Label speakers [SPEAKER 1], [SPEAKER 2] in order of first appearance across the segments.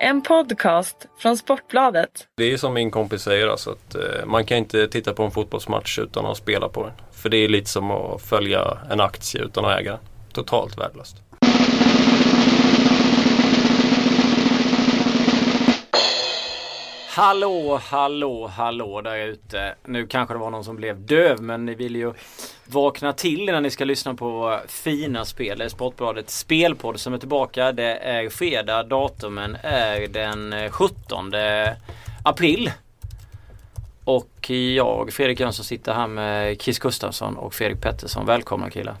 [SPEAKER 1] En podcast från Sportbladet.
[SPEAKER 2] Det är som min kompis säger alltså att eh, man kan inte titta på en fotbollsmatch utan att spela på den. För det är lite som att följa en aktie utan att äga den. Totalt värdelöst.
[SPEAKER 3] Hallå, hallå, hallå där ute. Nu kanske det var någon som blev döv men ni vill ju vakna till innan ni ska lyssna på fina spel. Det är Sportbladets spelpodd som är tillbaka. Det är fredag. Datumen är den 17 april. Och jag, Fredrik Jönsson, sitter här med Chris Gustafsson och Fredrik Pettersson. Välkomna killar.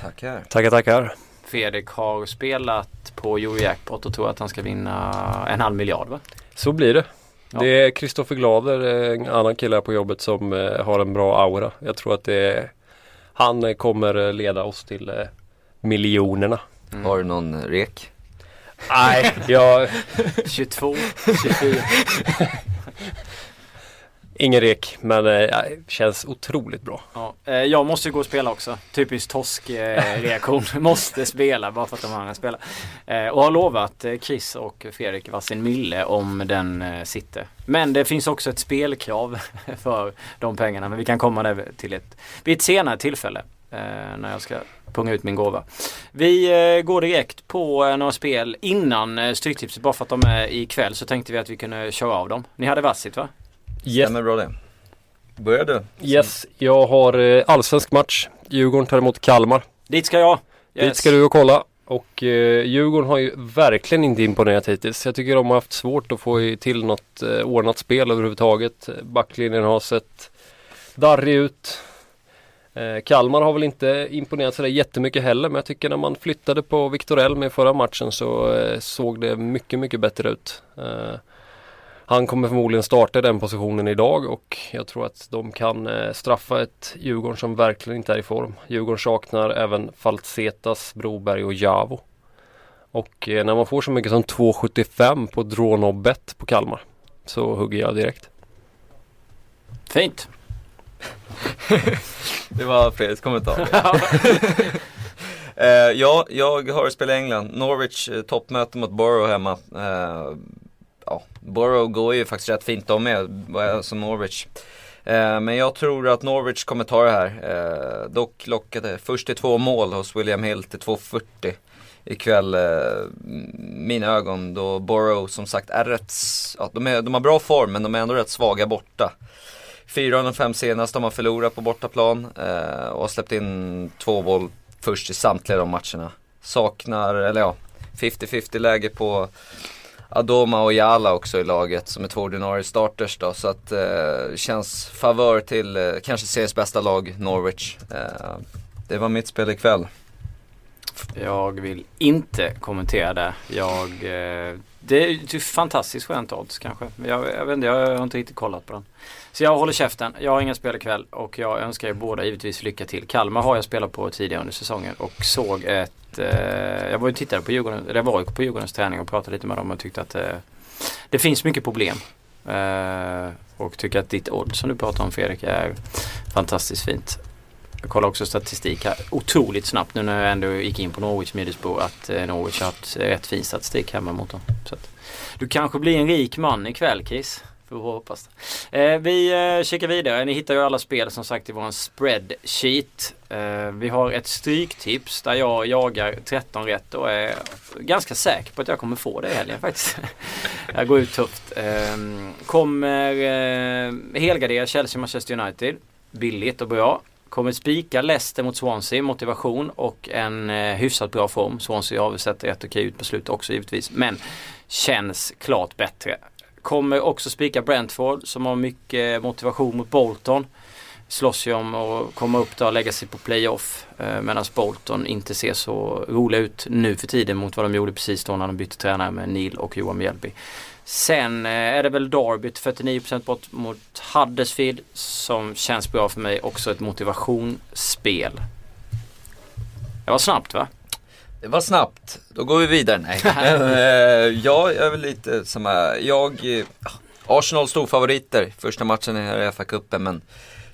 [SPEAKER 4] Tackar.
[SPEAKER 2] Tackar, tackar.
[SPEAKER 3] Fredrik har spelat på Eurojackpot och tror att han ska vinna en halv miljard va?
[SPEAKER 2] Så blir det.
[SPEAKER 3] Ja.
[SPEAKER 2] Det är Kristoffer Glader, en annan kille här på jobbet som eh, har en bra aura. Jag tror att det är, han eh, kommer leda oss till eh, miljonerna.
[SPEAKER 4] Har du någon rek?
[SPEAKER 2] Nej, jag,
[SPEAKER 3] 22, 24.
[SPEAKER 2] ingen rek men eh, känns otroligt bra.
[SPEAKER 3] Ja, eh, jag måste gå och spela också. Typisk torsk-reaktion. måste spela bara för att de andra spelar. Eh, och har lovat eh, Chris och Fredrik varsin mille om den eh, sitter. Men det finns också ett spelkrav för de pengarna. Men vi kan komma där till ett, vid ett senare tillfälle. Eh, när jag ska punga ut min gåva. Vi eh, går direkt på eh, några spel innan eh, Stryktipset. Bara för att de är ikväll så tänkte vi att vi kunde köra av dem. Ni hade varsitt va?
[SPEAKER 2] Yes,
[SPEAKER 4] Stämmer bra det. Börjar du?
[SPEAKER 2] yes jag har eh, allsvensk match. Djurgården tar emot Kalmar.
[SPEAKER 3] Dit ska jag!
[SPEAKER 2] Dit ska du och kolla. Och eh, Djurgården har ju verkligen inte imponerat hittills. Jag tycker de har haft svårt att få till något eh, ordnat spel överhuvudtaget. Backlinjen har sett darrig ut. Eh, Kalmar har väl inte imponerat sådär jättemycket heller men jag tycker när man flyttade på Viktor Elm i förra matchen så eh, såg det mycket, mycket bättre ut. Eh, han kommer förmodligen starta den positionen idag och jag tror att de kan eh, straffa ett Djurgården som verkligen inte är i form. Djurgården saknar även Faltsetas, Broberg och Javo. Och eh, när man får så mycket som 2,75 på Drånobbet på Kalmar så hugger jag direkt.
[SPEAKER 3] Fint!
[SPEAKER 4] Det var Fredriks kommentar. Eh, ja, jag har spelat i England. Norwich eh, toppmöte mot Borough hemma. Eh, ja, Borough går ju faktiskt rätt fint de med, som Norwich. Eh, men jag tror att Norwich kommer ta det här. Eh, dock lockade först till två mål hos William Hill till 2.40 ikväll. Eh, mina ögon då Borough som sagt är rätt, ja, de, är, de har bra form men de är ändå rätt svaga borta. Fyra av de fem senaste har man förlorat på bortaplan eh, och har släppt in två mål först i samtliga de matcherna. Saknar, eller ja, 50-50 läge på Adoma och Jala också i laget som är två ordinarie starters då. Så att eh, känns favör till eh, kanske seriens bästa lag, Norwich. Eh, det var mitt spel ikväll.
[SPEAKER 3] Jag vill inte kommentera det. Jag, eh, det är ju fantastiskt skönt odds kanske. Jag, jag, vet inte, jag har inte riktigt kollat på den. Så jag håller käften. Jag har inga spel ikväll och jag önskar er båda givetvis lycka till. Kalmar har jag spelat på tidigare under säsongen och såg ett... Eh, jag var ju och tittade på Djurgården, eller jag var ju på Djurgårdens träning och pratade lite med dem och tyckte att eh, det finns mycket problem. Eh, och tycker att ditt odds som du pratar om Fredrik är fantastiskt fint. Jag kollar också statistik här otroligt snabbt nu när jag ändå gick in på Norwich Middlesbrough att eh, Norwich har haft rätt fin statistik hemma mot dem. Så att, du kanske blir en rik man ikväll Chris. Får vi hoppas. Eh, vi eh, kikar vidare. Ni hittar ju alla spel som sagt i vår spreadsheet. Eh, vi har ett stryktips där jag jagar 13 rätt och är ganska säker på att jag kommer få det i helgen faktiskt. jag går ut tufft. Eh, kommer eh, helgardera Chelsea-Manchester United. Billigt och bra. Kommer spika Leicester mot Swansea, motivation och en eh, hyfsat bra form. Swansea har väl sett rätt okej ut på slutet också givetvis. Men känns klart bättre. Kommer också spika Brentford som har mycket motivation mot Bolton. Slåss ju om att komma upp där och lägga sig på playoff. Eh, Medan Bolton inte ser så roliga ut nu för tiden mot vad de gjorde precis då när de bytte tränare med Neil och Johan Mjällby. Sen eh, är det väl Derby 49% bort mot Huddersfield som känns bra för mig. Också ett motivationsspel. Det var snabbt va?
[SPEAKER 4] Det var snabbt, då går vi vidare. Nej. Eh, jag är väl lite som är, jag, eh, Arsenal storfavoriter första matchen i FA-cupen men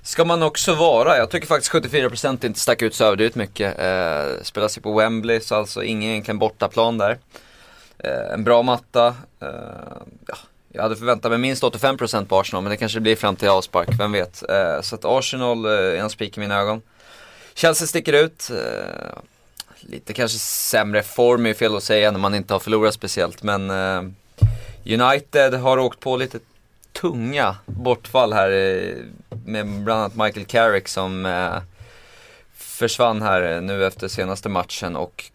[SPEAKER 4] ska man också vara, jag tycker faktiskt 74% inte stack ut så överdrivet mycket. Eh, spelas ju på Wembley så alltså ingen egentligen bortaplan där. Eh, en bra matta. Eh, ja, jag hade förväntat mig minst 85% på Arsenal men det kanske blir fram till avspark, vem vet. Eh, så att Arsenal är en spik i mina ögon. Chelsea sticker ut. Lite kanske sämre form är fel att säga när man inte har förlorat speciellt men United har åkt på lite tunga bortfall här med bland annat Michael Carrick som försvann här nu efter senaste matchen och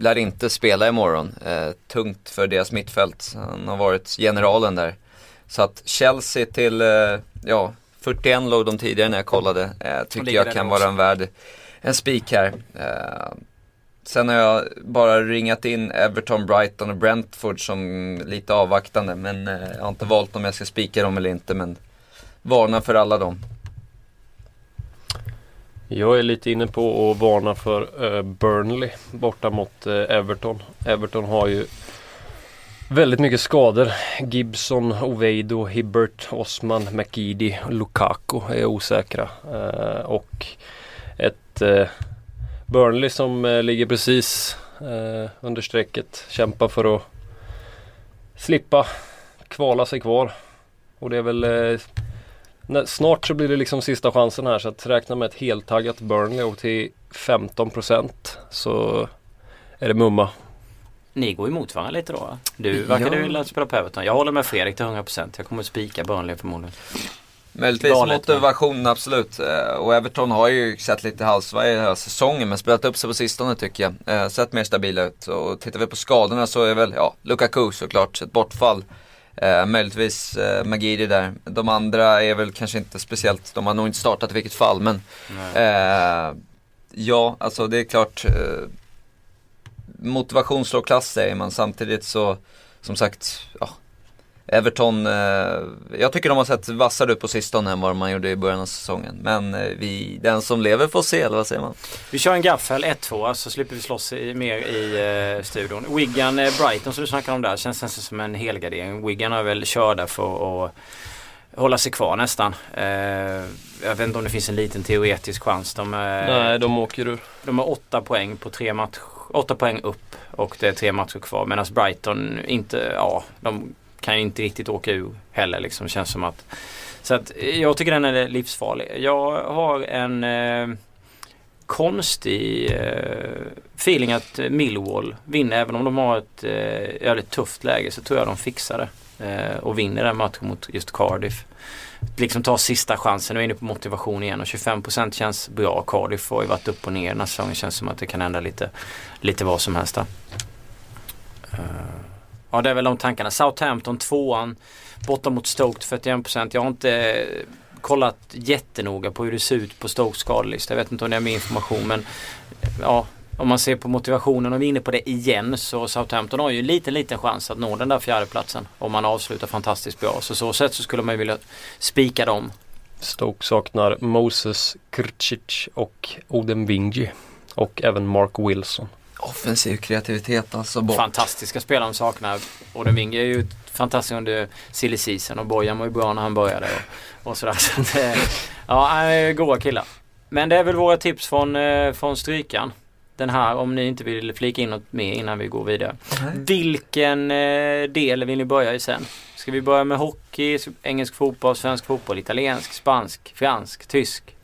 [SPEAKER 4] lär inte spela imorgon. Eh, tungt för deras mittfält. Han har varit generalen där. Så att Chelsea till, eh, ja, 41 låg de tidigare när jag kollade. Eh, tycker jag kan vara en värd, en spik här. Eh, sen har jag bara ringat in Everton, Brighton och Brentford som lite avvaktande. Men eh, jag har inte valt om jag ska spika dem eller inte. Men varna för alla dem.
[SPEAKER 2] Jag är lite inne på att varna för eh, Burnley borta mot eh, Everton. Everton har ju väldigt mycket skador. Gibson, Oveido, Hibbert, Osman, McGeady, Lukaku är osäkra. Och ett Burnley som ligger precis under strecket. Kämpar för att slippa kvala sig kvar. Och det är väl Snart så blir det liksom sista chansen här så att räkna med ett heltaggat Burnley och till 15% så är det mumma.
[SPEAKER 3] Ni går emot varandra lite då? Du verkar ja. du vilja spela på Everton. Jag håller med Fredrik till 100%. Jag kommer att spika Burnley förmodligen.
[SPEAKER 4] Möjligtvis motivation absolut. Eh, och Everton har ju sett lite halsvarg den här säsongen men spelat upp sig på sistone tycker jag. Eh, sett mer stabila ut. Och tittar vi på skadorna så är väl, ja, Lukaku såklart, ett bortfall. Eh, möjligtvis eh, Magiri där. De andra är väl kanske inte speciellt, de har nog inte startat i vilket fall men eh, Ja, alltså det är klart eh, Motivation slår klass säger man samtidigt så Som sagt, ja Everton, eh, jag tycker de har sett vassare ut på sistone än vad man gjorde i början av säsongen. Men eh, vi, den som lever får se, eller vad säger man?
[SPEAKER 3] Vi kör en gaffel 1-2 så slipper vi slåss i, mer i eh, studion. Wigan eh, Brighton som du snackade om där känns nästan som en helgardering. Wigan är väl körda för att hålla sig kvar nästan. Eh, jag vet inte om det finns en liten teoretisk chans. De, eh,
[SPEAKER 2] Nej, de åker ur.
[SPEAKER 3] De har åtta poäng på tre matcher. Åtta poäng upp och det är tre matcher kvar. Medan Brighton inte, ja, de kan ju inte riktigt åka ur heller liksom. Känns som att. Så att eh, jag tycker den är livsfarlig. Jag har en eh, konstig eh, feeling att eh, Millwall vinner. Även om de har ett eh, jävligt tufft läge så tror jag de fixar det. Eh, och vinner den matchen mot just Cardiff. Liksom ta sista chansen. Nu är inne på motivation igen och 25% känns bra. Cardiff har ju varit upp och ner den här säsongen. Känns som att det kan hända lite, lite vad som helst där. Uh. Ja det är väl de tankarna. Southampton tvåan. Borta mot Stoke 41%. Jag har inte eh, kollat jättenoga på hur det ser ut på Stokes skadelista. Jag vet inte om det är mer information men ja, om man ser på motivationen och vi är inne på det igen så Southampton har ju en liten, liten chans att nå den där fjärdeplatsen. Om man avslutar fantastiskt bra. Så så sätt så skulle man vilja spika dem.
[SPEAKER 2] Stoke saknar Moses Krcic och Oden Vingi. Och även Mark Wilson.
[SPEAKER 4] Offensiv kreativitet alltså.
[SPEAKER 3] Bort. Fantastiska spelare de saknar. Winge är ju fantastisk under silly season och Bojan var ju bra när han började. Och, och sådär. Så att, eh, ja, goa killar. Men det är väl våra tips från, eh, från Strykan. Den här om ni inte vill flika in något mer innan vi går vidare. Mm. Vilken eh, del vill ni börja i sen? Ska vi börja med hockey, engelsk fotboll, svensk fotboll, italiensk, spansk, fransk, tysk?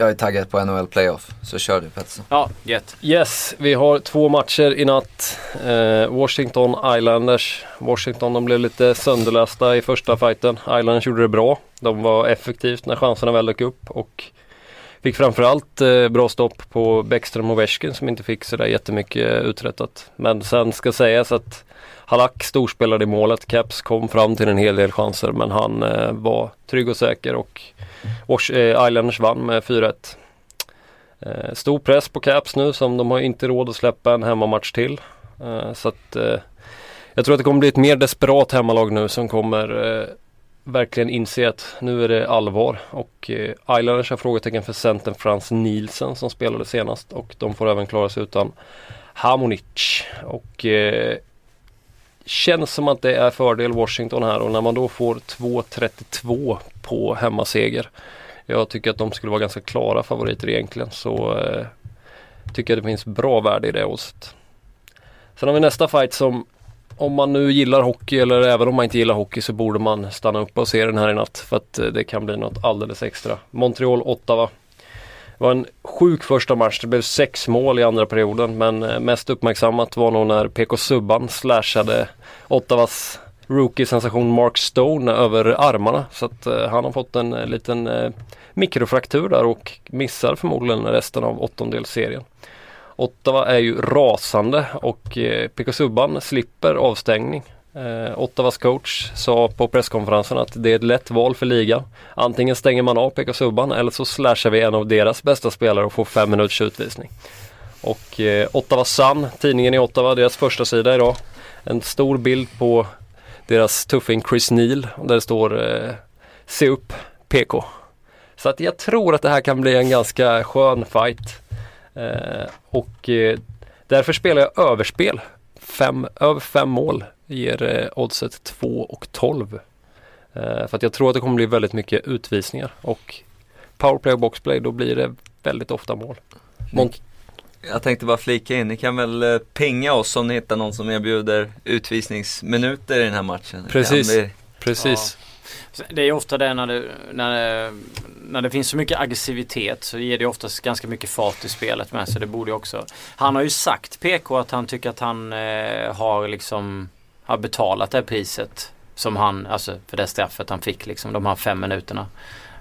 [SPEAKER 4] Jag är taggad på NHL Playoff, så kör du Pettersson.
[SPEAKER 3] Ja, gött.
[SPEAKER 2] Yes, vi har två matcher i natt. Eh, Washington Islanders. Washington de blev lite sönderlästa i första fighten. Islanders gjorde det bra. De var effektivt när chanserna väl dök upp och fick framförallt eh, bra stopp på Bäckström och Wersken som inte fick sådär jättemycket uträttat. Men sen ska sägas att Halak storspelade i målet. Caps kom fram till en hel del chanser men han eh, var trygg och säker och Wash, eh, Islanders vann med 4-1. Eh, stor press på Caps nu som de har inte råd att släppa en hemmamatch till. Eh, så att eh, jag tror att det kommer bli ett mer desperat hemmalag nu som kommer eh, verkligen inse att nu är det allvar och eh, Islanders har frågetecken för centern Frans Nielsen som spelade senast och de får även klara sig utan Hamonic och eh, känns som att det är fördel Washington här och när man då får 2.32 på hemmaseger. Jag tycker att de skulle vara ganska klara favoriter egentligen så eh, tycker jag det finns bra värde i det oddset. Sen har vi nästa fight som om man nu gillar hockey eller även om man inte gillar hockey så borde man stanna upp och se den här i natt för att eh, det kan bli något alldeles extra. Montreal-Ottawa. Det var en sjuk första match. Det blev sex mål i andra perioden men eh, mest uppmärksammat var nog när PK Subban slashade Ottawas rookie-sensation Mark Stone över armarna. Så att eh, han har fått en eh, liten mikrofraktur där och missar förmodligen resten av åttondelsserien. Ottawa är ju rasande och eh, PK Subban slipper avstängning. Eh, Ottawas coach sa på presskonferensen att det är ett lätt val för ligan. Antingen stänger man av PK Subban eller så slashar vi en av deras bästa spelare och får fem minuters utvisning. Och eh, Ottawa Sun, tidningen i Ottawa, deras första sida idag. En stor bild på deras tuffing Chris Neal där det står eh, Se upp PK. Så att jag tror att det här kan bli en ganska skön fight. Eh, och eh, därför spelar jag överspel. Fem, över fem mål ger eh, oddset 2 och 12. Eh, för att jag tror att det kommer bli väldigt mycket utvisningar och powerplay och boxplay då blir det väldigt ofta mål. Mont
[SPEAKER 4] Jag tänkte bara flika in, ni kan väl eh, pinga oss om ni hittar någon som erbjuder utvisningsminuter i den här matchen. Det
[SPEAKER 2] Precis.
[SPEAKER 4] bli-
[SPEAKER 2] Precis.
[SPEAKER 3] Det är ofta det när det, när, det, när det finns så mycket aggressivitet så ger det oftast ganska mycket fart i spelet med. Så det borde ju också. Han har ju sagt PK att han tycker att han eh, har liksom har betalat det priset som han, alltså för det straffet han fick liksom de här fem minuterna.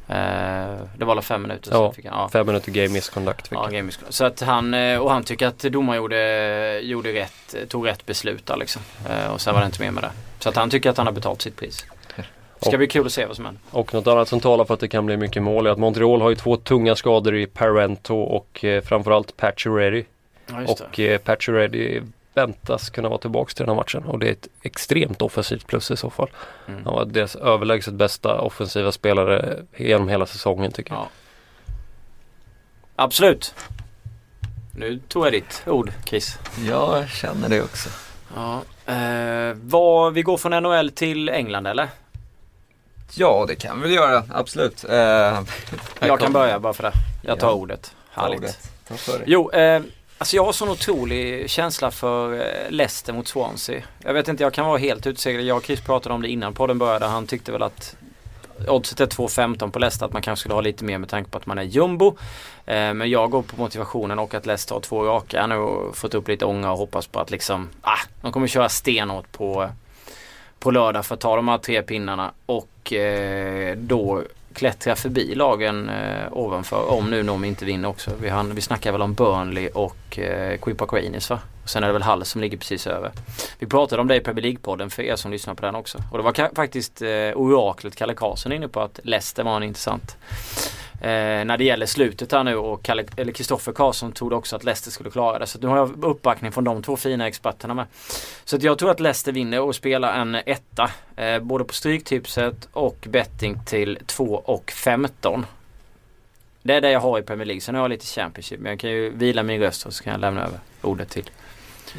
[SPEAKER 3] Eh, det var alla fem minuter
[SPEAKER 2] Ja,
[SPEAKER 3] fick han. Ja.
[SPEAKER 2] Fem minuter game misconduct. fick
[SPEAKER 3] Ja, game is- så att han, eh, och han tycker att domaren gjorde, gjorde rätt, tog rätt beslut där liksom. Eh, Och sen var det inte mer med det. Så att han tycker att han har betalt sitt pris. Det ska
[SPEAKER 2] Och-
[SPEAKER 3] bli kul att se vad som händer.
[SPEAKER 2] Och något annat som talar för att det kan bli mycket mål är att Montreal har ju två tunga skador i Parento och eh, framförallt Pacioretty.
[SPEAKER 3] Ja.
[SPEAKER 2] Och eh, Pacioretty väntas kunna vara tillbaka till den här matchen och det är ett extremt offensivt plus i så fall.
[SPEAKER 3] Mm.
[SPEAKER 2] Han var deras överlägset bästa offensiva spelare genom hela säsongen tycker jag.
[SPEAKER 3] Ja. Absolut. Nu tog jag ditt ord Chris.
[SPEAKER 4] Jag känner det också.
[SPEAKER 3] Ja. Eh, vad, vi går från NHL till England eller?
[SPEAKER 4] Ja, det kan vi väl göra, absolut. Eh,
[SPEAKER 3] Jag kan börja bara för det. Jag tar
[SPEAKER 4] Ja.
[SPEAKER 3] ordet.
[SPEAKER 4] Ta
[SPEAKER 3] Härligt.
[SPEAKER 4] ordet. Ta för dig.
[SPEAKER 3] Jo, eh, alltså jag har sån otrolig känsla för eh, Leicester mot Swansea. Jag vet inte, jag kan vara helt utseglad. Jag och Chris pratade om det innan podden började. Han tyckte väl att oddset är 2,15 på Leicester. Att man kanske skulle ha lite mer med tanke på att man är jumbo. Eh, men jag går på motivationen och att Leicester har två raka nu och fått upp lite ånga och hoppas på att liksom, ah, de kommer köra stenhårt på, på lördag för att ta de här tre pinnarna. Och eh, då klättra förbi lagen eh, ovanför om nu de inte vinner också. Vi, har, vi snackar väl om Burnley och eh, Queen va? Och sen är det väl Hull som ligger precis över. Vi pratade om det i Premier League-podden för er som lyssnar på den också. Och det var faktiskt eh, oraklet Kalle Karlsson inne på att Leicester var en intressant. Eh, när det gäller slutet här nu och Kristoffer Karlsson trodde också att Leicester skulle klara det. Så nu har jag uppbackning från de två fina experterna med. Så att jag tror att Leicester vinner och spelar en etta. Eh, både på Stryktipset och betting till 2 och 15. Det är det jag har i Premier League. Sen har jag lite Championship. Men jag kan ju vila min röst och så kan jag lämna över ordet till.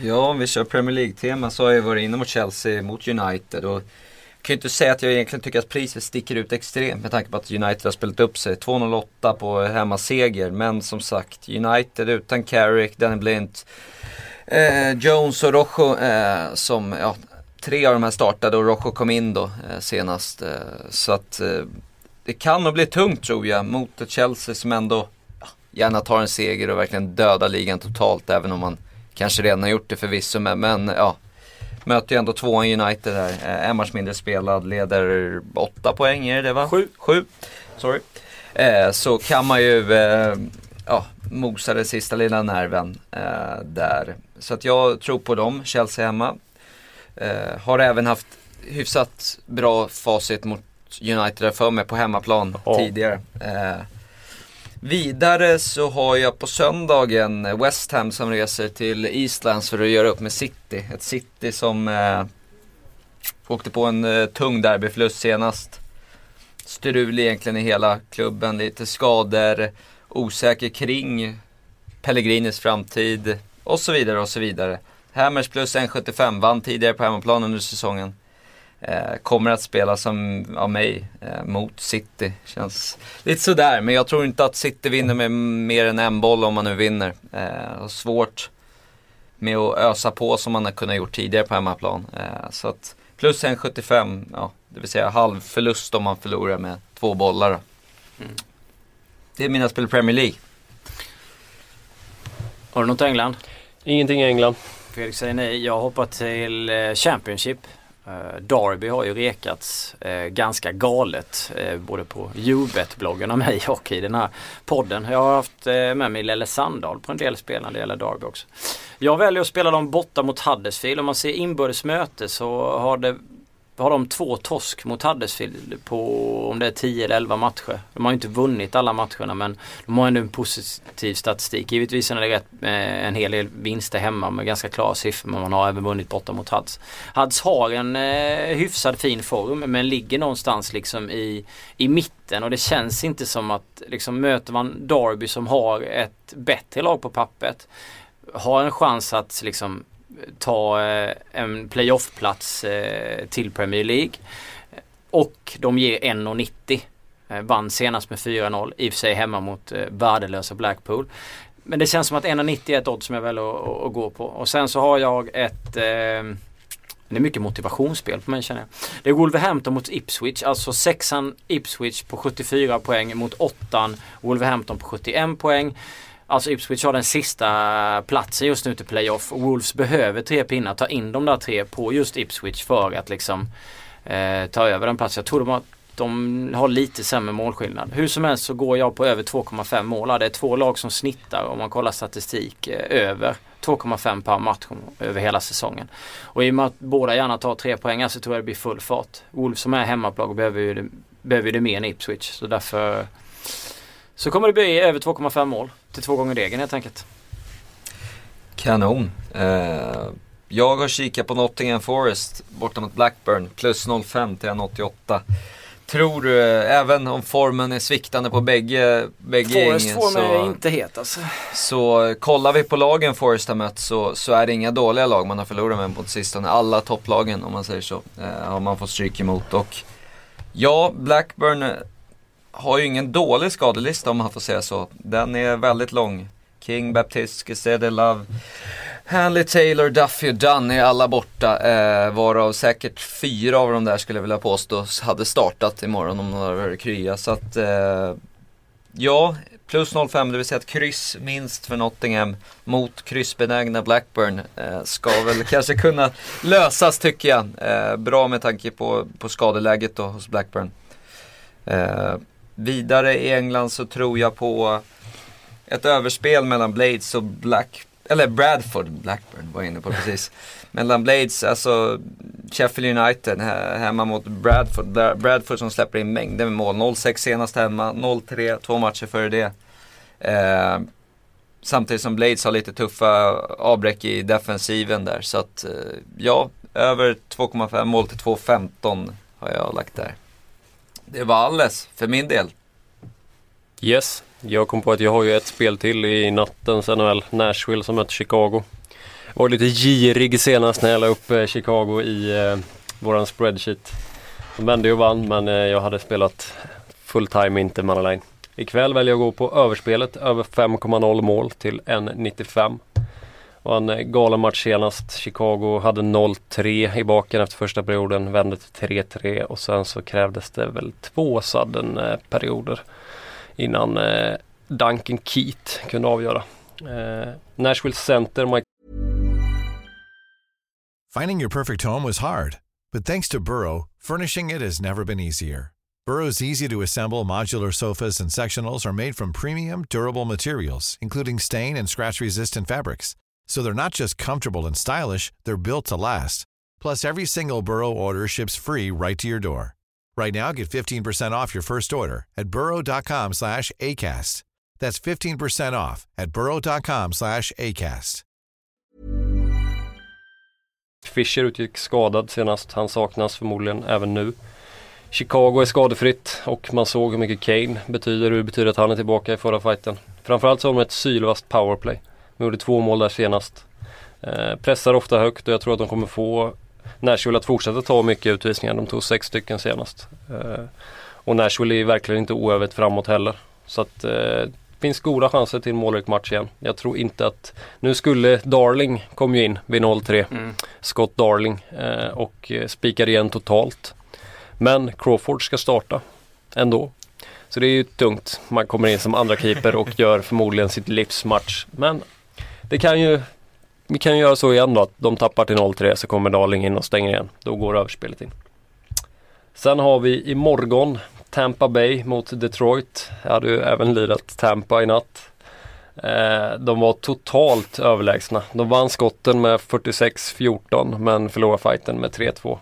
[SPEAKER 4] Ja, om vi kör Premier League-tema så har jag varit inne mot Chelsea, mot United och kan ju inte säga att jag egentligen tycker att priset sticker ut extremt med tanke på att United har spelat upp sig. 2-0-8 på hemmaseger, men som sagt United utan Carrick, Danny Blint, eh, Jones och Rojo eh, som, ja, tre av de här startade och Rojo kom in då eh, senast. Eh, så att eh, det kan nog bli tungt tror jag mot ett Chelsea som ändå ja, gärna tar en seger och verkligen dödar ligan totalt även om man kanske redan har gjort det förvisso men, men ja Möter ju ändå tvåan United här, eh, en match mindre spelad, leder åtta poäng är det va?
[SPEAKER 3] Sju.
[SPEAKER 4] Sju, sorry. Eh, så kan man ju eh, ja, mosa den sista lilla nerven eh, där. Så att jag tror på dem, Chelsea hemma. Eh, har även haft hyfsat bra facit mot United där för mig på hemmaplan
[SPEAKER 2] Ja.
[SPEAKER 4] tidigare. Vidare så har jag på söndagen West Ham som reser till Eastlands för att göra upp med City. Ett City som eh, åkte på en eh, tung derbyförlust senast. Strul egentligen i hela klubben, lite skador, osäker kring Pellegrinis framtid och så vidare och så vidare. Hammers plus 1,75 vann tidigare på hemmaplan under säsongen. Eh, kommer att spela som av mig eh, mot City. Känns lite sådär, men jag tror inte att City vinner med mer än en boll om man nu vinner. Eh, svårt med att ösa på som man har kunnat gjort tidigare på hemmaplan. Eh, så att plus 1,75, ja, det vill säga halv förlust om man förlorar med två bollar. Mm. Det är mina spel i Premier League.
[SPEAKER 3] Har du något England?
[SPEAKER 2] Ingenting i England.
[SPEAKER 3] Fredrik säger nej. Jag hoppar till Championship. Eh, Darby har ju rekats eh, ganska galet eh, både på Ubet-bloggen av mig och i den här podden. Jag har haft eh, med mig Lelle Sandahl på en del spel när det gäller Darby också. Jag väljer att spela dem borta mot Huddersfield. Om man ser inbördes möte så har det har de två torsk mot Huddersfield på om det är 10 eller 11 matcher. De har ju inte vunnit alla matcherna men de har ändå en positiv statistik. Givetvis är det rätt med en hel del vinster hemma med ganska klara siffror men man har även vunnit borta mot Hads. Hads har en eh, hyfsad fin form men ligger någonstans liksom i, i mitten och det känns inte som att liksom möter man Derby som har ett bättre lag på pappret har en chans att liksom ta eh, en playoffplats eh, till Premier League. Och de ger 1,90. Eh, vann senast med 4-0. I och för sig hemma mot värdelösa Blackpool. Men det känns som att 1,90 är ett odds som jag väljer att, att, gå på. Och sen så har jag ett det är mycket motivationsspel på mig känner jag. Det är Wolverhampton mot Ipswich. Alltså sexan Ipswich på 74 poäng mot åttan Wolverhampton på 71 poäng. Alltså Ipswich har den sista platsen just nu till playoff. Wolves behöver tre pinnar. Ta in de där tre på just Ipswich för att liksom eh, ta över den platsen. Jag tror de har, de har lite sämre målskillnad. Hur som helst så går jag på över 2,5 mål. Det är två lag som snittar om man kollar statistik eh, över 2,5 per match över hela säsongen. Och i och med att båda gärna tar tre poäng så tror jag det blir full fart. Wolves som är hemmaplag behöver ju det, behöver det mer än Ipswich. Så därför så kommer det bli över 2,5 mål till två gånger regeln helt enkelt.
[SPEAKER 4] Kanon. Eh, jag har kikat på Nottingham Forest borta mot Blackburn. Plus 0,5 till 1,88. Tror du, eh, även om formen är sviktande på bägge, bägge
[SPEAKER 3] Forest gängen. Forest formen är inte het alltså.
[SPEAKER 4] Så kollar vi på lagen Forest har mött så, så är det inga dåliga lag man har förlorat med på sistone. Alla topplagen om man säger så eh, har man fått stryk emot. Och ja, Blackburn har ju ingen dålig skadelista om man får säga så. Den är väldigt lång. King, Baptiste, Gesede, Love, Hanley, Taylor, Duffy och Dunn är alla borta. Eh, varav säkert fyra av de där skulle jag vilja påstå hade startat imorgon om de hade krya. Så att eh, ja, plus 05 det vill säga ett kryss minst för Nottingham mot kryssbenägna Blackburn. Eh, ska väl kanske kunna lösas tycker jag. Eh, bra med tanke på, på skadeläget då hos Blackburn. Eh, Vidare i England så tror jag på ett överspel mellan Blades och Black, eller Bradford, Blackburn var jag inne på precis. mellan Blades, alltså Sheffield United hemma mot Bradford. Bradford som släpper in mängder med mål. 0-6 senast hemma, 0-3 två matcher före det. Eh, samtidigt som Blades har lite tuffa avbräck i defensiven där. Så att eh, ja, över 2,5 mål till 2,15 har jag lagt där. Det var alles för min del.
[SPEAKER 2] Yes, jag kom på att jag har ju ett spel till i nattens NHL, Nashville som möter Chicago. Jag var lite girig senast när jag la upp eh, Chicago i eh, våran spreadsheet. De vände ju och vann men eh, jag hade spelat fulltime inte Manaline. Ikväll väljer jag att gå på överspelet, över 5,0 mål till 1,95. En eh, galen match senast. Chicago hade 0-3 i baken efter första perioden, vände till 3-3 och sen så krävdes det väl två sudden eh, perioder innan eh, Duncan Keat kunde avgöra. Nashville Center, Mike
[SPEAKER 5] Finding your perfect home was hard, but thanks to Burrow, furnishing it has never been easier. Burrow's easy to assemble modular sofas and sectionals are made from premium, durable materials, including stain and scratch resistant fabrics. So they're not just comfortable and stylish, they're built to last. Plus, every single Burrow order ships free right to your door. Right now, get 15% off your first order at burrow.com slash ACAST. That's 15% off at burrow.com slash ACAST.
[SPEAKER 2] Fischer utgick skadad senast. Han saknas förmodligen även nu. Chicago är skadefritt och man såg hur mycket Kane betyder. Det betyder att han är tillbaka i förra fighten. Framförallt så har de ett sylvast powerplay. De gjorde två mål där senast. Eh, pressar ofta högt och jag tror att de kommer få Nashville att fortsätta ta mycket utvisningar. De tog sex stycken senast. Eh, och Nashville är verkligen inte oövet framåt heller. Så att eh, finns goda chanser till en målrik match igen. Jag tror inte att, nu skulle Darling kom ju in vid 0-3.
[SPEAKER 3] Mm.
[SPEAKER 2] Scott Darling eh, och eh, spikar igen totalt. Men Crawford ska starta ändå. Så det är ju tungt. Man kommer in som andra keeper och gör förmodligen sitt livsmatch. Men det kan ju vi kan ju göra så igen då att de tappar till 0-3 så kommer Darling in och stänger igen. Då går överspelet in. Sen har vi imorgon Tampa Bay mot Detroit. Jag hade ju även lirat Tampa i natt. Eh, de var totalt överlägsna. De vann skotten med 46-14 men förlorade fighten med 3-2.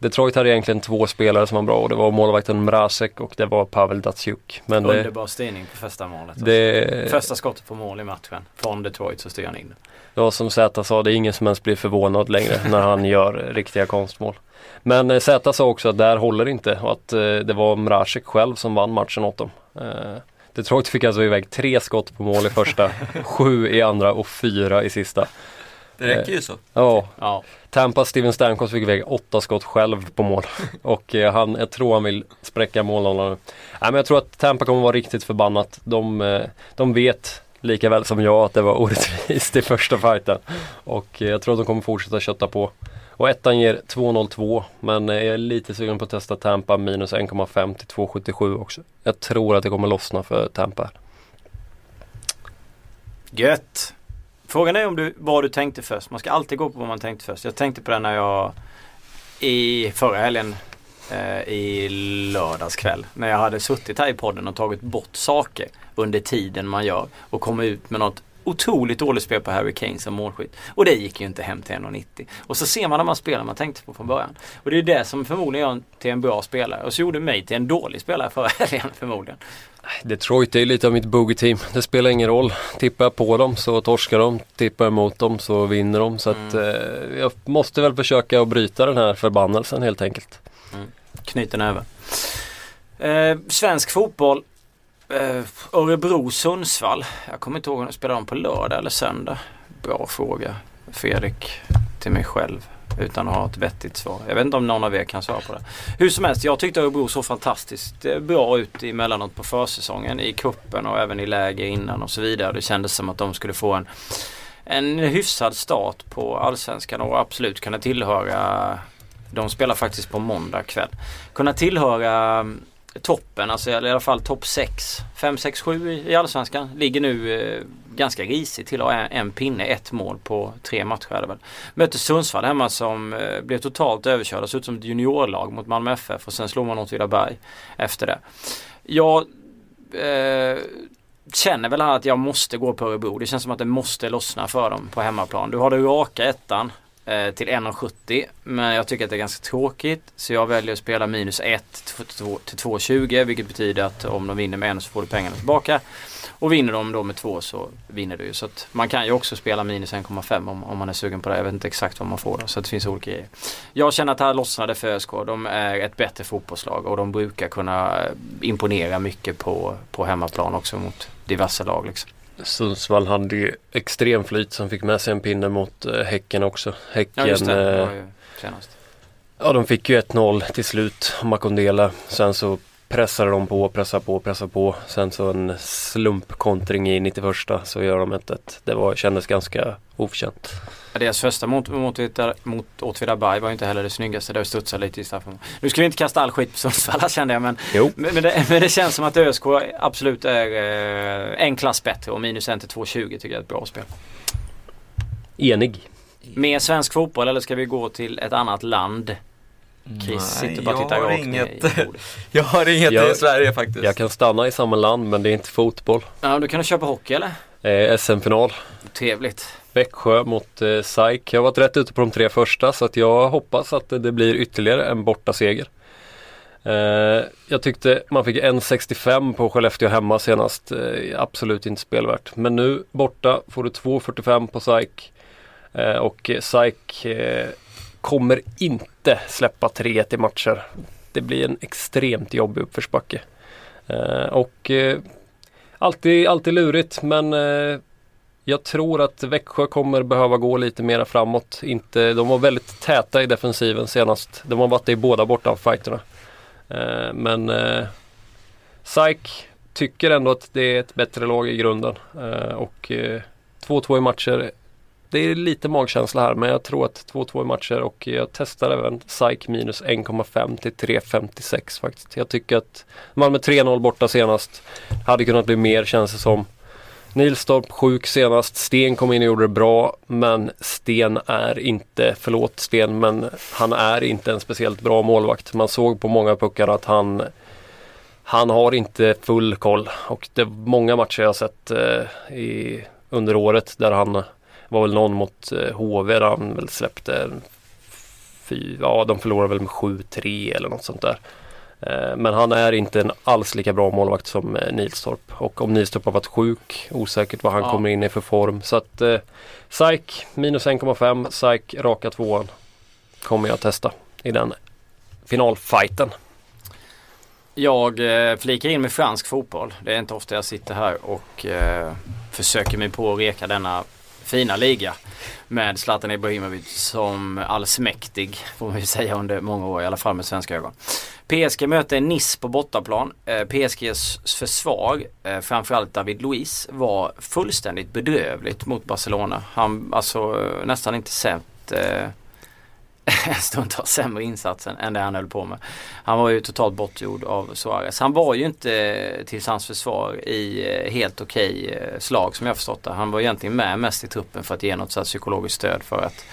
[SPEAKER 2] Detroit hade egentligen två spelare som var bra och det var målvakten Mrazek och det var Pavel Datsjuk. Men det,
[SPEAKER 3] Underbar styrning på första målet.
[SPEAKER 2] det,
[SPEAKER 3] Första skottet på mål i matchen. Från Detroit så styr han in det.
[SPEAKER 2] Ja som Zäta sa, det är ingen som ens blir förvånad längre när han gör riktiga konstmål. Men eh, Zäta sa också att där håller inte och att eh, det var Mrazek själv som vann matchen åt dem. Eh, Detroit fick alltså iväg tre skott på mål i första, sju i andra och fyra i sista.
[SPEAKER 4] Det räcker ju så.
[SPEAKER 2] Ja,
[SPEAKER 3] Ja.
[SPEAKER 2] Tampa Steven Stamkos fick iväg åtta skott själv på mål. Och eh, han, jag tror han vill spräcka målhållaren. Nej men jag tror att Tampa kommer vara riktigt förbannat. De, eh, de vet lika väl som jag att det var orättvist i första fighten. Och eh, jag tror att de kommer fortsätta kötta på. Och ettan ger 2,02 men eh, jag är lite sugen på att testa Tampa minus 1,5 till 2,77 också. Jag tror att det kommer lossna för Tampa.
[SPEAKER 3] Gött! Frågan är om du, vad du tänkte först. Man ska alltid gå på vad man tänkte först. Jag tänkte på det när jag i förra helgen eh, i lördags kväll. När jag hade suttit här i podden och tagit bort saker under tiden man gör och kommit ut med något otroligt dåligt spel på Harry Kane som målskytt. Och det gick ju inte hem till 1,90. Och så ser man när man spelar man tänkte på från början. Och det är det som förmodligen gör till en bra spelare. Och så gjorde mig till en dålig spelare förra helgen förmodligen.
[SPEAKER 2] Detroit är lite av mitt boogie-team. Det spelar ingen roll. Tippar jag på dem så torskar de. Tippar jag emot dem så vinner de. Så att eh, jag måste väl försöka att bryta den här förbannelsen helt enkelt.
[SPEAKER 3] Knyter näven. Eh, svensk fotboll. Eh, Örebro-Sundsvall. Jag kommer inte ihåg om de spelar om på lördag eller söndag. Bra fråga. Fredrik till mig själv. Utan att ha ett vettigt svar. Jag vet inte om någon av er kan svara på det. Hur som helst, jag tyckte Örebro såg fantastiskt eh, bra ut emellanåt på försäsongen. I kuppen och även i läger innan och så vidare. Det kändes som att de skulle få en, en hyfsad start på Allsvenskan och absolut kunna tillhöra de spelar faktiskt på måndag kväll. Kunna tillhöra toppen, alltså i alla fall topp 6. 5, 6, 7 i Allsvenskan. Ligger nu eh, ganska risigt till att ha en, en pinne, ett mål på tre matcher är det väl. Möter Sundsvall hemma som eh, blev totalt överkörda. Såg ut som ett juniorlag mot Malmö FF och sen slog man Åtvidaberg efter det. Jag eh, känner väl här att jag måste gå på Örebro. Det känns som att det måste lossna för dem på hemmaplan. Du har det raka ettan eh, till 1,70 men jag tycker att det är ganska tråkigt så jag väljer att spela minus 1 till 2,20 vilket betyder att om de vinner med 1 så får du pengarna tillbaka. Och vinner de då med 2 så vinner du ju. Så att man kan ju också spela minus 1,5 om, om man är sugen på det. Jag vet inte exakt vad man får då. Så att det finns olika grejer. Jag känner att här lossnade för ÖSK. De är ett bättre fotbollslag och de brukar kunna imponera mycket på, på hemmaplan också mot diverse lag. Liksom.
[SPEAKER 2] Sundsvall hade ju extrem flyt som fick med sig en pinne mot eh, Häcken också. Häcken,
[SPEAKER 3] Ja det,
[SPEAKER 2] eh,
[SPEAKER 3] senast.
[SPEAKER 2] ja de fick ju 1-0 till slut, Makondela. Sen så pressade de på, pressade på, pressade på. Sen så en slumpkontring i 91 så gör de 1-1. Det var, kändes ganska oförtjänt.
[SPEAKER 3] Deras första mot, mot, mot Åtvidaberg var ju inte heller det snyggaste. Det studsade lite i straffen. Nu ska vi inte kasta all skit på Sundsvall kände jag men,
[SPEAKER 2] Jo.
[SPEAKER 3] men, men, det, men det känns som att ÖSK absolut är eh, en klass bättre och minus 1 till 2,20 tycker jag är ett bra spel.
[SPEAKER 2] Enig.
[SPEAKER 3] Mer svensk fotboll eller ska vi gå till ett annat land? Chris sitter bara och tittar rakt
[SPEAKER 4] inget, jag har inget
[SPEAKER 2] Jag-
[SPEAKER 4] i Sverige faktiskt.
[SPEAKER 2] Jag kan stanna i samma land men det är inte fotboll.
[SPEAKER 3] Ja, du kan du köpa hockey eller?
[SPEAKER 2] Eh, SM-final.
[SPEAKER 3] Trevligt.
[SPEAKER 2] Växjö mot eh, SAIK. Jag har varit rätt ute på de tre första så att jag hoppas att det, blir ytterligare en bortaseger. Eh, jag tyckte man fick 1,65 på Skellefteå hemma senast. Eh, absolut inte spelvärt. Men nu borta får du 2,45 på SAIK. Eh, och SAIK eh, kommer inte släppa 3-1 i matcher. Det blir en extremt jobbig uppförsbacke. Eh, och eh, alltid, alltid lurigt men eh, jag tror att Växjö kommer behöva gå lite mera framåt. Inte, de var väldigt täta i defensiven senast. De har varit det i båda bortafighterna. Eh, men eh, SAIK tycker ändå att det är ett bättre lag i grunden. Eh, och eh, 2-2 i matcher. Det är lite magkänsla här men jag tror att 2-2 i matcher och jag testar även SAIK minus 1,5 till 3,56 faktiskt. Jag tycker att Malmö 3-0 borta senast hade kunnat bli mer känns det som. Nilstorp sjuk senast. Sten kom in och gjorde det bra. Men Sten är inte, förlåt Sten, men han är inte en speciellt bra målvakt. Man såg på många puckar att han han har inte full koll och det är många matcher jag har sett eh, i, under året där han var väl någon mot eh, HV där han väl släppte fy, ja de förlorade väl med 7-3 eller något sånt där. Eh, men han är inte en alls lika bra målvakt som eh, Nilstorp. Och om Nilstorp har varit sjuk, osäkert vad han
[SPEAKER 3] Ja.
[SPEAKER 2] kommer in i för form. Så att eh, SAIK minus 1,5, SAIK raka tvåan kommer jag testa i den finalfighten.
[SPEAKER 3] Jag eh, flikar in med fransk fotboll. Det är inte ofta jag sitter här och eh, försöker mig på att reka denna fina liga. Med Zlatan Ibrahimovic som allsmäktig får man ju säga under många år i alla fall med svenska ögon. PSG möter Nice på bortaplan. Eh, PSGs försvar, eh, framförallt David Luiz, var fullständigt bedrövligt mot Barcelona. Han alltså eh, nästan inte sett eh, stundtals sämre insatsen än det han höll på med. Han var ju totalt bortgjord av Suarez. Han var ju inte eh, till hans försvar i eh, helt okej okay slag som jag förstått det. Han var egentligen med mest i truppen för att ge något så här psykologiskt stöd för att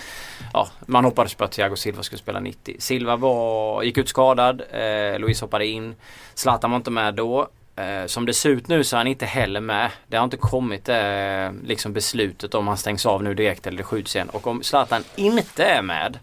[SPEAKER 3] Ja, man hoppades på att Thiago Silva skulle spela 90. Silva var, gick ut skadad, eh, Luis hoppade in. Zlatan var inte med då. Eh, som det ser ut nu så är han inte heller med. Det har inte kommit eh, liksom beslutet om han stängs av nu direkt eller det skjuts igen. Och om Zlatan inte är med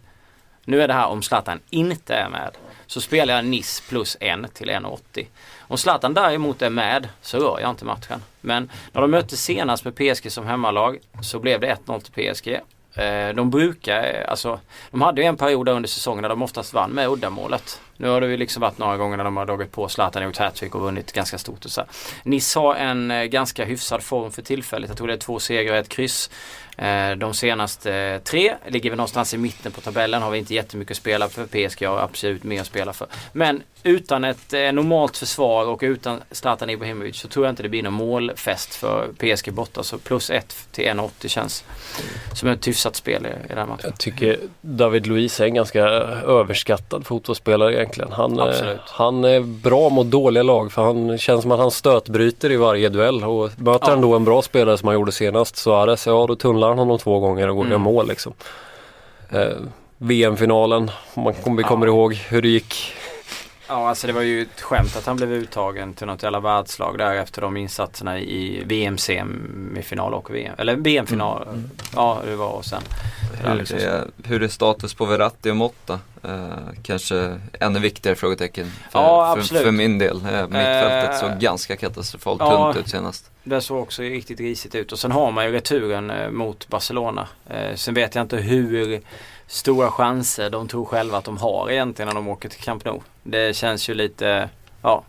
[SPEAKER 3] nu är det här om Zlatan inte är med. Så spelar jag Nice plus 1 till 1,80. Om Zlatan däremot är med så rör jag inte matchen. Men när de mötte senast med PSG som hemmalag så blev det 1-0 till PSG. Eh, de brukar, eh, alltså de hade ju en period under säsongen där de oftast vann med uddamålet. Nu har det ju liksom varit några gånger när de har dragit på Zlatan och gjort hattrick och vunnit ganska stort och så här. Nice har en eh, ganska hyfsad form för tillfället. Jag tror det är två segrar och ett kryss. Eh, de senaste eh, tre ligger vi någonstans i mitten på tabellen. Har vi inte jättemycket att spela för. PSG har absolut mer att spela för. Men utan ett eh, normalt försvar och utan Zlatan Ibrahimovic så tror jag inte det blir någon målfest för PSG borta. Så plus ett till 1,80 känns som ett hyfsat spel i, i den här matchen.
[SPEAKER 2] Jag tycker David Luiz är en ganska överskattad fotbollsspelare egentligen. Han, eh,
[SPEAKER 3] Absolut.
[SPEAKER 2] han är bra mot dåliga lag för han känns som att han stötbryter i varje duell. Och möter
[SPEAKER 3] Ja.
[SPEAKER 2] han då en bra spelare som han gjorde senast, Suarez, ja då tunnlar han honom två gånger och går
[SPEAKER 3] Mm.
[SPEAKER 2] mål liksom. Eh, VM-finalen, om man kommer, vi
[SPEAKER 3] Ja.
[SPEAKER 2] kommer ihåg hur det gick.
[SPEAKER 3] Ja, alltså det var ju ett skämt att han blev uttagen till något jävla världslag där efter de insatserna i VM-semifinal och VM. Eller VM-final. Ja, det var och sen.
[SPEAKER 4] Hur
[SPEAKER 3] liksom.
[SPEAKER 4] är, hur är status på Verratti och Motta? Eh, kanske ännu viktigare frågetecken för,
[SPEAKER 3] Ja,
[SPEAKER 4] för, för min del. Eh, mittfältet såg
[SPEAKER 3] Eh,
[SPEAKER 4] ganska katastrofalt
[SPEAKER 3] ja.
[SPEAKER 4] tunt ut senast.
[SPEAKER 3] Det såg också riktigt risigt ut. Och sen har man ju returen eh, mot Barcelona. Eh, sen vet jag inte hur stora chanser de tror själva att de har egentligen när de åker till Camp Nou. Det känns ju lite, ja.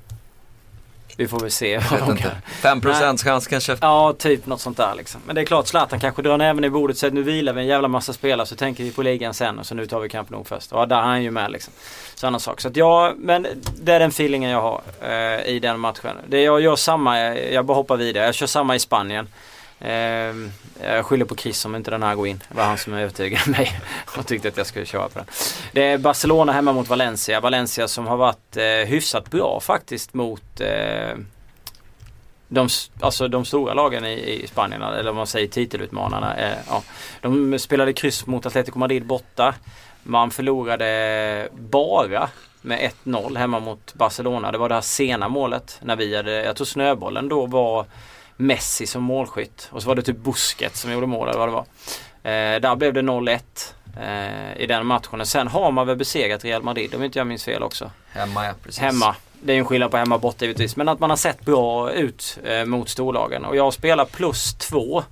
[SPEAKER 3] Vi får väl se vad de kan.
[SPEAKER 4] inte. 5% chans kanske.
[SPEAKER 3] Ja, typ något sånt där liksom. Men det är klart Zlatan kanske drar näven i bordet och säger nu vilar vi en jävla massa spelare så tänker vi på ligan sen och så nu tar vi Camp Nou först. Ja, där är han ju med liksom. Sådana saker. Så att ja, men det är den feelingen jag har eh, i den matchen. Det jag gör samma, jag, jag bara hoppar vidare. Jag kör samma i Spanien. Ehm, jag skyller på Chris om inte den här går in. Det var han som övertygade mig och tyckte att jag skulle köra på den. Det är Barcelona hemma mot Valencia. Valencia som har varit eh, hyfsat bra faktiskt mot eh, de, alltså de stora lagen i, i Spanien, eller om man säger titelutmanarna. Eh, ja. De spelade kryss mot Atletico Madrid borta. Man förlorade bara med 1-0 hemma mot Barcelona. Det var det här sena målet när vi hade, jag tror snöbollen då var Messi som målskytt. Och så var det typ Busquets som gjorde mål eller vad det var. Eh, där blev det 0-1 eh, i den matchen. Och sen har man väl besegrat Real Madrid om inte jag minns fel också.
[SPEAKER 4] Hemma ja, precis.
[SPEAKER 3] Hemma. Det är ju en skillnad på hemma och borta givetvis. Men att man har sett bra ut eh, mot storlagen. Och jag spelar plus två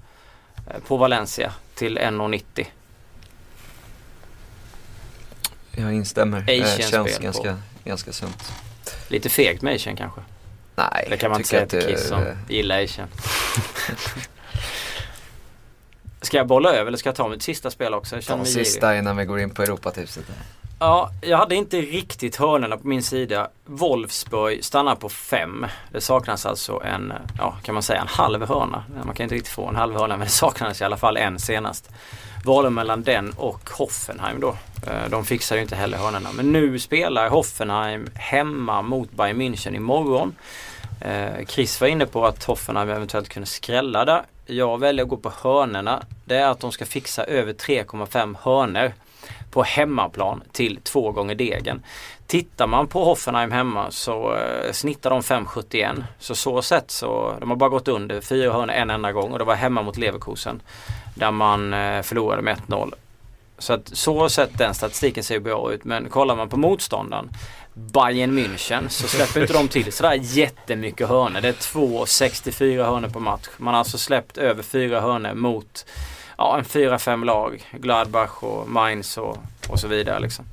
[SPEAKER 3] eh, på Valencia till 1,90.
[SPEAKER 4] Jag instämmer.
[SPEAKER 3] Asian
[SPEAKER 4] Eh, känns ganska, ganska sunt.
[SPEAKER 3] Lite fegt med Asian kanske.
[SPEAKER 4] Nej,
[SPEAKER 3] Det kan man inte säga till
[SPEAKER 4] att
[SPEAKER 3] Kiss som gillar Asian. Ska jag bolla över eller ska jag ta mitt sista spel också? Jag
[SPEAKER 4] Ta sista innan vi går in på Europatipset.
[SPEAKER 3] Ja, jag hade inte riktigt hörnorna på min sida. Wolfsburg stannar på fem. Det saknas alltså en, ja kan man säga en halv hörna. Man kan inte riktigt få en halv hörna men det saknades i alla fall en senast valen mellan den och Hoffenheim då. Eh, de fixar ju inte heller hörnorna. Men nu spelar Hoffenheim hemma mot Bayern München imorgon. Eh, Chris var inne på att Hoffenheim eventuellt kunde skrälla där. Jag väljer att gå på hörnerna. Det är att de ska fixa över 3,5 hörner på hemmaplan till två gånger degen. Tittar man på Hoffenheim hemma så eh, snittar de 5,71. Så så sett så de har bara gått under fyra hörnor en enda gång och det var hemma mot Leverkusen. Där man eh, förlorade med 1-0. Så att så sett den statistiken ser bra ut men kollar man på motståndaren Bayern München så släpper inte de till sådär jättemycket hörnor. Det är 2,64 hörnor på match. Man har alltså släppt över fyra hörnor mot ja, en 4-5 lag. Gladbach och Mainz och, och så vidare. Liksom.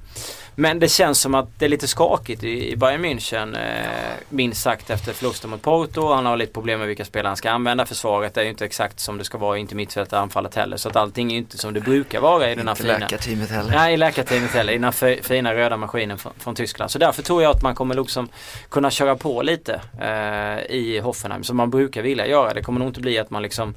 [SPEAKER 3] Men det känns som att det är lite skakigt i, Bayern München. Eh, minst sagt efter förlusten mot Porto. Han har lite problem med vilka spelare han ska använda. Försvaret är ju inte exakt som det ska vara. Inte mittfältet anfallet heller. Så att allting är inte som det brukar vara i den här
[SPEAKER 4] inte
[SPEAKER 3] fina...
[SPEAKER 4] läkarteamet heller.
[SPEAKER 3] Nej, i läkarteamet heller. I den här fina röda maskinen från, från, Tyskland. Så därför tror jag att man kommer liksom kunna köra på lite eh, i Hoffenheim. Som man brukar vilja göra. Det kommer nog inte bli att man liksom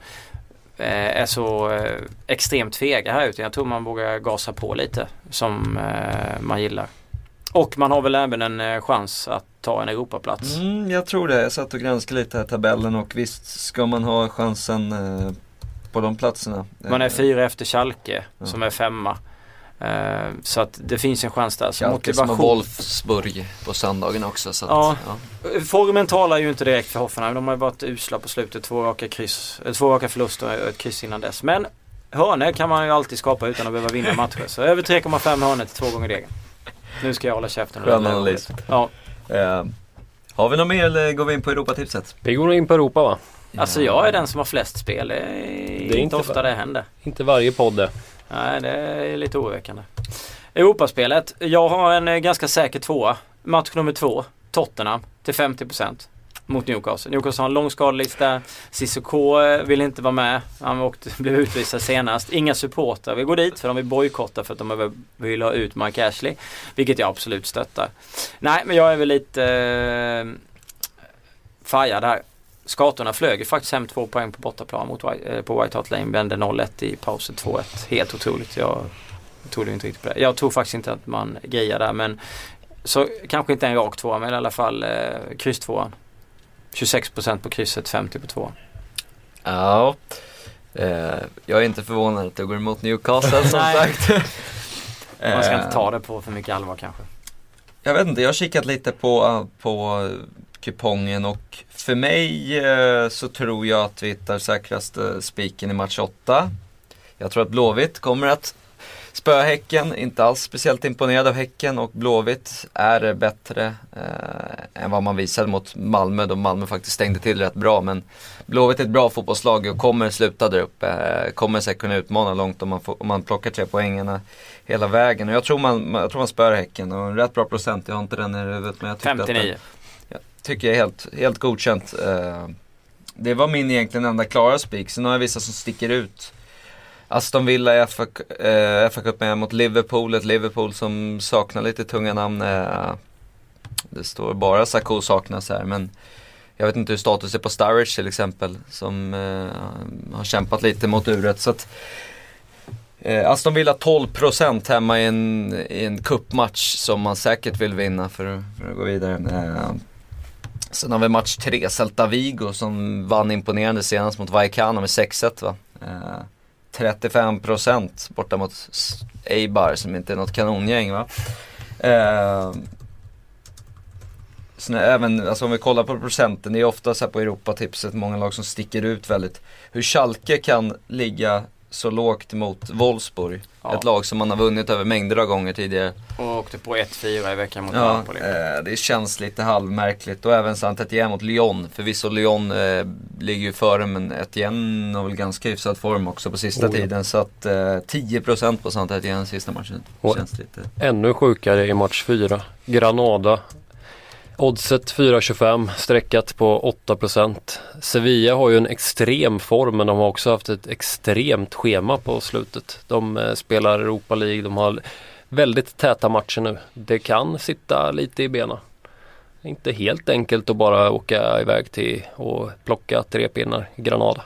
[SPEAKER 3] är så eh, extremt fega här ute. Jag tror man vågar gasa på lite som eh, man gillar. Och man har väl även en chans att ta en Europaplats.
[SPEAKER 4] Mm, jag tror det. Jag satt och granskade lite här tabellen och visst ska man ha chansen på de platserna.
[SPEAKER 3] Man är fyra efter Schalke ja. som är femma. Uh, så att det finns en chans där.
[SPEAKER 4] Så motivation... som Wolfsburg på söndagen också. Så att,
[SPEAKER 3] ja. ja. Formen talar ju inte direkt för Hoffenheim. De har ju varit usla på slutet. Två raka, kryss, eh, två raka förluster och ett kryss innan dess. Men hörnor kan man ju alltid skapa utan att behöva vinna matcher. Så över 3,5 hörnor till två gånger degen. Nu ska jag hålla käften.
[SPEAKER 4] Skön analys. Ja. Uh, har vi något mer eller går vi in på Europatipset?
[SPEAKER 2] Vi går in på Europa va?
[SPEAKER 3] Alltså jag är den som har flest spel. Det är, det är inte, inte ofta det händer.
[SPEAKER 2] Inte varje podd det.
[SPEAKER 3] Nej, det är lite oroväckande. Europaspelet. Jag har en eh, ganska säker tvåa. Match nummer två. Tottenham till 50% mot Newcastle. Newcastle har en lång skadelista. Cissoko eh, vill inte vara med. Han åkte, blev utvisad senast. Inga supportrar vill gå dit för de vill bojkotta för att de vill ha ut Mike Ashley. Vilket jag absolut stöttar. Nej, men jag är väl lite eh, färgad här. Skatorna flög ju faktiskt hem två poäng på bortaplan mot, eh, på White Hart Lane. Vände 0-1 i pausen 2-1. Helt otroligt. Jag trodde inte riktigt på det. Jag tror faktiskt inte att man grejar där men så kanske inte en rak tvåa men i alla fall eh, kryss tvåan. 26% på krysset, 50 på tvåan.
[SPEAKER 4] Ja, eh, jag är inte förvånad att du går emot Newcastle som sagt.
[SPEAKER 3] Man ska inte ta det på för mycket allvar kanske.
[SPEAKER 4] Jag vet inte, jag har kikat lite på, på kupongen och för mig eh, så tror jag att vi hittar säkraste spiken i match 8. Jag tror att Blåvitt kommer att spöa Häcken, inte alls speciellt imponerad av Häcken och Blåvitt är bättre eh, än vad man visade mot Malmö då Malmö faktiskt stängde till rätt bra. Men Blåvitt är ett bra fotbollslag och kommer sluta där uppe. Eh, kommer säkert kunna utmana långt om man, får, om man plockar tre poängarna hela vägen. Och jag tror man, jag tror man spöar Häcken och en rätt bra procent, jag har inte den i huvudet men jag
[SPEAKER 3] tyckte 59. Att
[SPEAKER 4] tycker jag är helt, helt godkänt. Eh, det var min egentligen enda klara spik. Sen har jag vissa som sticker ut. Aston Villa i FA, eh, FA Cup med mot Liverpool. Ett Liverpool som saknar lite tunga namn. Eh, det står bara Sako saknas här men jag vet inte hur status är på Sturridge till exempel. Som eh, har kämpat lite mot uret. Så att, eh, Aston Villa 12% hemma i en, i en cupmatch som man säkert vill vinna för, för att gå vidare. Eh, Sen har vi match 3, Celta Vigo som vann imponerande senast mot Vallecano med 6-1 va. Eh, 35% borta mot Eibar som inte är något kanongäng va. Eh, sen även, alltså om vi kollar på procenten, det är ofta så här på Europatipset många lag som sticker ut väldigt. Hur Schalke kan ligga så lågt mot Wolfsburg. Ja. Ett lag som man har vunnit över mängder av gånger tidigare.
[SPEAKER 3] Och åkte på 1-4 i veckan mot
[SPEAKER 4] ja, Napoli. Eh, det känns lite halvmärkligt. Och även saint Etienne mot Lyon. Förvisso Lyon eh, ligger ju före men Etienne har väl ganska hyfsad form också på sista oh, tiden. Så att eh, 10% på saint Etienne sista matchen. Känns lite...
[SPEAKER 2] Ännu sjukare i match 4. Granada Oddset 4,25 streckat på 8%. Sevilla har ju en extrem form men de har också haft ett extremt schema på slutet. De eh, spelar Europa League, de har väldigt täta matcher nu. Det kan sitta lite i benen. Inte helt enkelt att bara åka iväg till och plocka tre pinnar i Granada.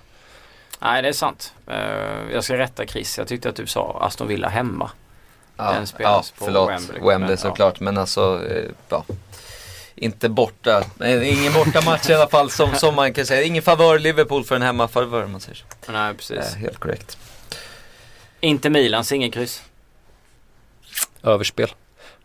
[SPEAKER 3] Nej det är sant. Uh, jag ska rätta Chris. Jag tyckte att du sa Aston Villa hemma.
[SPEAKER 4] Ja,
[SPEAKER 3] Den spelas
[SPEAKER 4] ja
[SPEAKER 3] på
[SPEAKER 4] förlåt.
[SPEAKER 3] Wembley.
[SPEAKER 4] Wembley,
[SPEAKER 3] Men,
[SPEAKER 4] såklart. Men alltså, eh, ja. Inte borta. Ingen bortamatch i alla fall som, som man kan säga. Ingen favör Liverpool för en hemmafavör om man säger så.
[SPEAKER 3] Nej
[SPEAKER 4] Eh,
[SPEAKER 3] precis.
[SPEAKER 4] helt korrekt.
[SPEAKER 3] Inte Milans ingen kryss.
[SPEAKER 2] Överspel.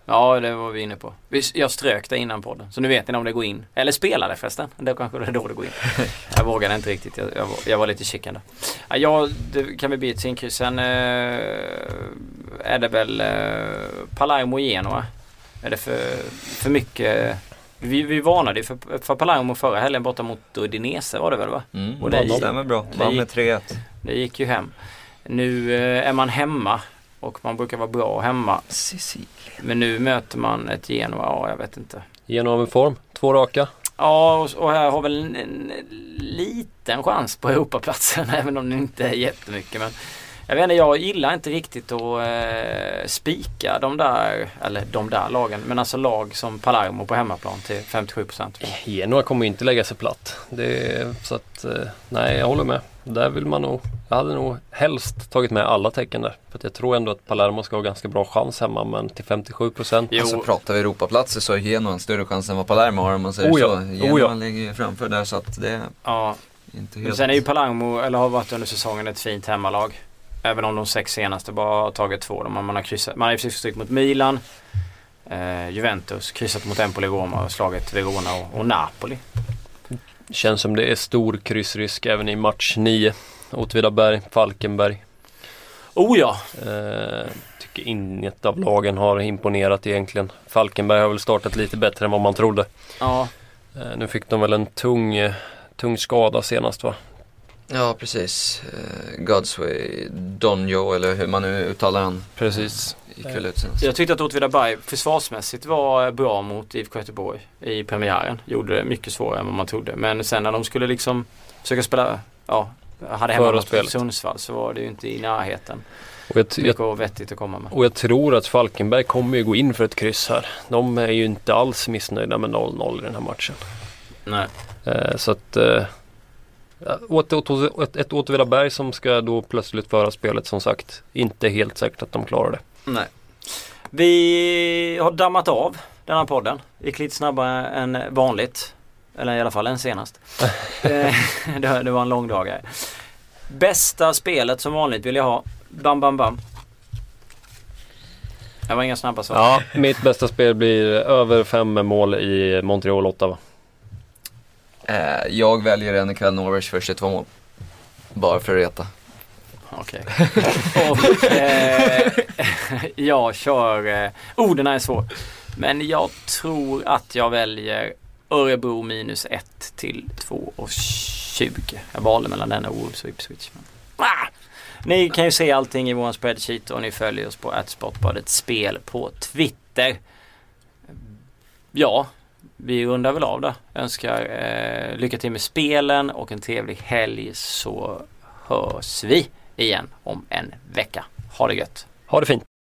[SPEAKER 3] Ja det var vi inne på. Jag strök det innan podden. Så nu vet ni om det går in. Eller spelar det förresten. Det kanske det är då det går in. Jag vågade inte riktigt. Jag, jag, var, jag var lite chicken där. Ja, jag, det kan vi bli ett sinkryss. Sen eh, är det väl eh, Palermo Genoa. Är det för, för mycket? Vi, vi varnade ju för, för Palermo förra helgen borta mot Udinese var det väl va?
[SPEAKER 4] Mm,
[SPEAKER 3] Och
[SPEAKER 4] det stämmer bra. Vann med 3-1.
[SPEAKER 3] Det gick ju hem. Nu eh, är man hemma och man brukar vara bra hemma.
[SPEAKER 4] Sicilien.
[SPEAKER 3] Men nu möter man ett Genoa, ja jag vet inte.
[SPEAKER 2] Genom en form, två raka.
[SPEAKER 3] Ja och, och här har väl en, en liten chans på Europaplatsen även om det inte är jättemycket. Men jag vet inte, jag gillar inte riktigt att eh, spika de där, eller de där lagen, men alltså lag som Palermo på hemmaplan till 57%.
[SPEAKER 2] Genoa kommer ju inte lägga sig platt. Det är, så att, eh, nej jag håller med. Där vill man nog, jag hade nog helst tagit med alla tecken där. För att jag tror ändå att Palermo ska ha ganska bra chans hemma men till 57 procent.
[SPEAKER 3] Jo.
[SPEAKER 4] Alltså pratar vi Europaplatser så är Genoa en större chans än vad Palermo har om man säger
[SPEAKER 2] Oh ja,
[SPEAKER 4] så.
[SPEAKER 2] oh
[SPEAKER 4] Genoa
[SPEAKER 2] ja.
[SPEAKER 4] ligger ju framför där så att det är
[SPEAKER 3] Ja,
[SPEAKER 4] inte
[SPEAKER 3] men
[SPEAKER 4] helt...
[SPEAKER 3] sen är ju Palermo, eller har varit under säsongen, ett fint hemmalag. Även om de sex senaste bara har tagit två. De, man har kryssat, man har sig strykt mot Milan, eh, Juventus, kryssat mot Empoli, Roma och slagit Verona och, och Napoli.
[SPEAKER 2] Känns som det är stor kryssrisk även i match 9. Åtvidaberg, Falkenberg.
[SPEAKER 3] Oh ja!
[SPEAKER 2] Eh, tycker inget av lagen har imponerat egentligen. Falkenberg har väl startat lite bättre än vad man trodde.
[SPEAKER 3] Ja,
[SPEAKER 2] Eh, nu fick de väl en tung, eh, tung skada senast va?
[SPEAKER 4] Ja precis. Uh, Godsway, Donjo eller hur man nu uttalar han.
[SPEAKER 2] Precis.
[SPEAKER 4] Gick väl ut senast.
[SPEAKER 3] jag tyckte att Åtvidaberg försvarsmässigt var bra mot IFK Göteborg i premiären. Gjorde det mycket svårare än vad man trodde. Men sen när de skulle liksom försöka spela, ja, hade hemma mot. Sundsvall så var det ju inte i närheten.
[SPEAKER 2] Och jag, jag,
[SPEAKER 3] Mycket vettigt att komma med.
[SPEAKER 2] och jag tror att Falkenberg kommer ju gå in för ett kryss här. De är ju inte alls missnöjda med 0-0 i den här matchen.
[SPEAKER 3] Nej.
[SPEAKER 2] Eh, så att eh, åt, åt, ett, ett Åtvidaberg som ska då plötsligt föra spelet som sagt. Inte helt säkert att de klarar det.
[SPEAKER 3] Nej. Vi har dammat av den här podden. Gick lite snabbare än vanligt. Eller i alla fall än senast. Eh, det, var en lång dag här. Bästa spelet som vanligt vill jag ha. Bam, bam, bam. Det var inga snabba svar.
[SPEAKER 2] Ja, mitt bästa spel blir över fem mål i Montreal 8 va?
[SPEAKER 4] Eh, jag väljer en ikväll Norwich för 22 mål. Bara för att reta.
[SPEAKER 3] Okej. Och eh, jag kör... Eh, oh, den här är svår. Men jag tror att jag väljer Örebro minus 1 till 2,20. Jag valde mellan den och Wolves och Ipswich. Men, ah! Ni kan ju se allting i vår spreadsheet och ni följer oss på Sportbadet Spel på Twitter. Ja, vi rundar väl av där. Önskar eh, lycka till med spelen och en trevlig helg så hörs vi igen om en vecka. Ha det gött!
[SPEAKER 2] Ha det fint!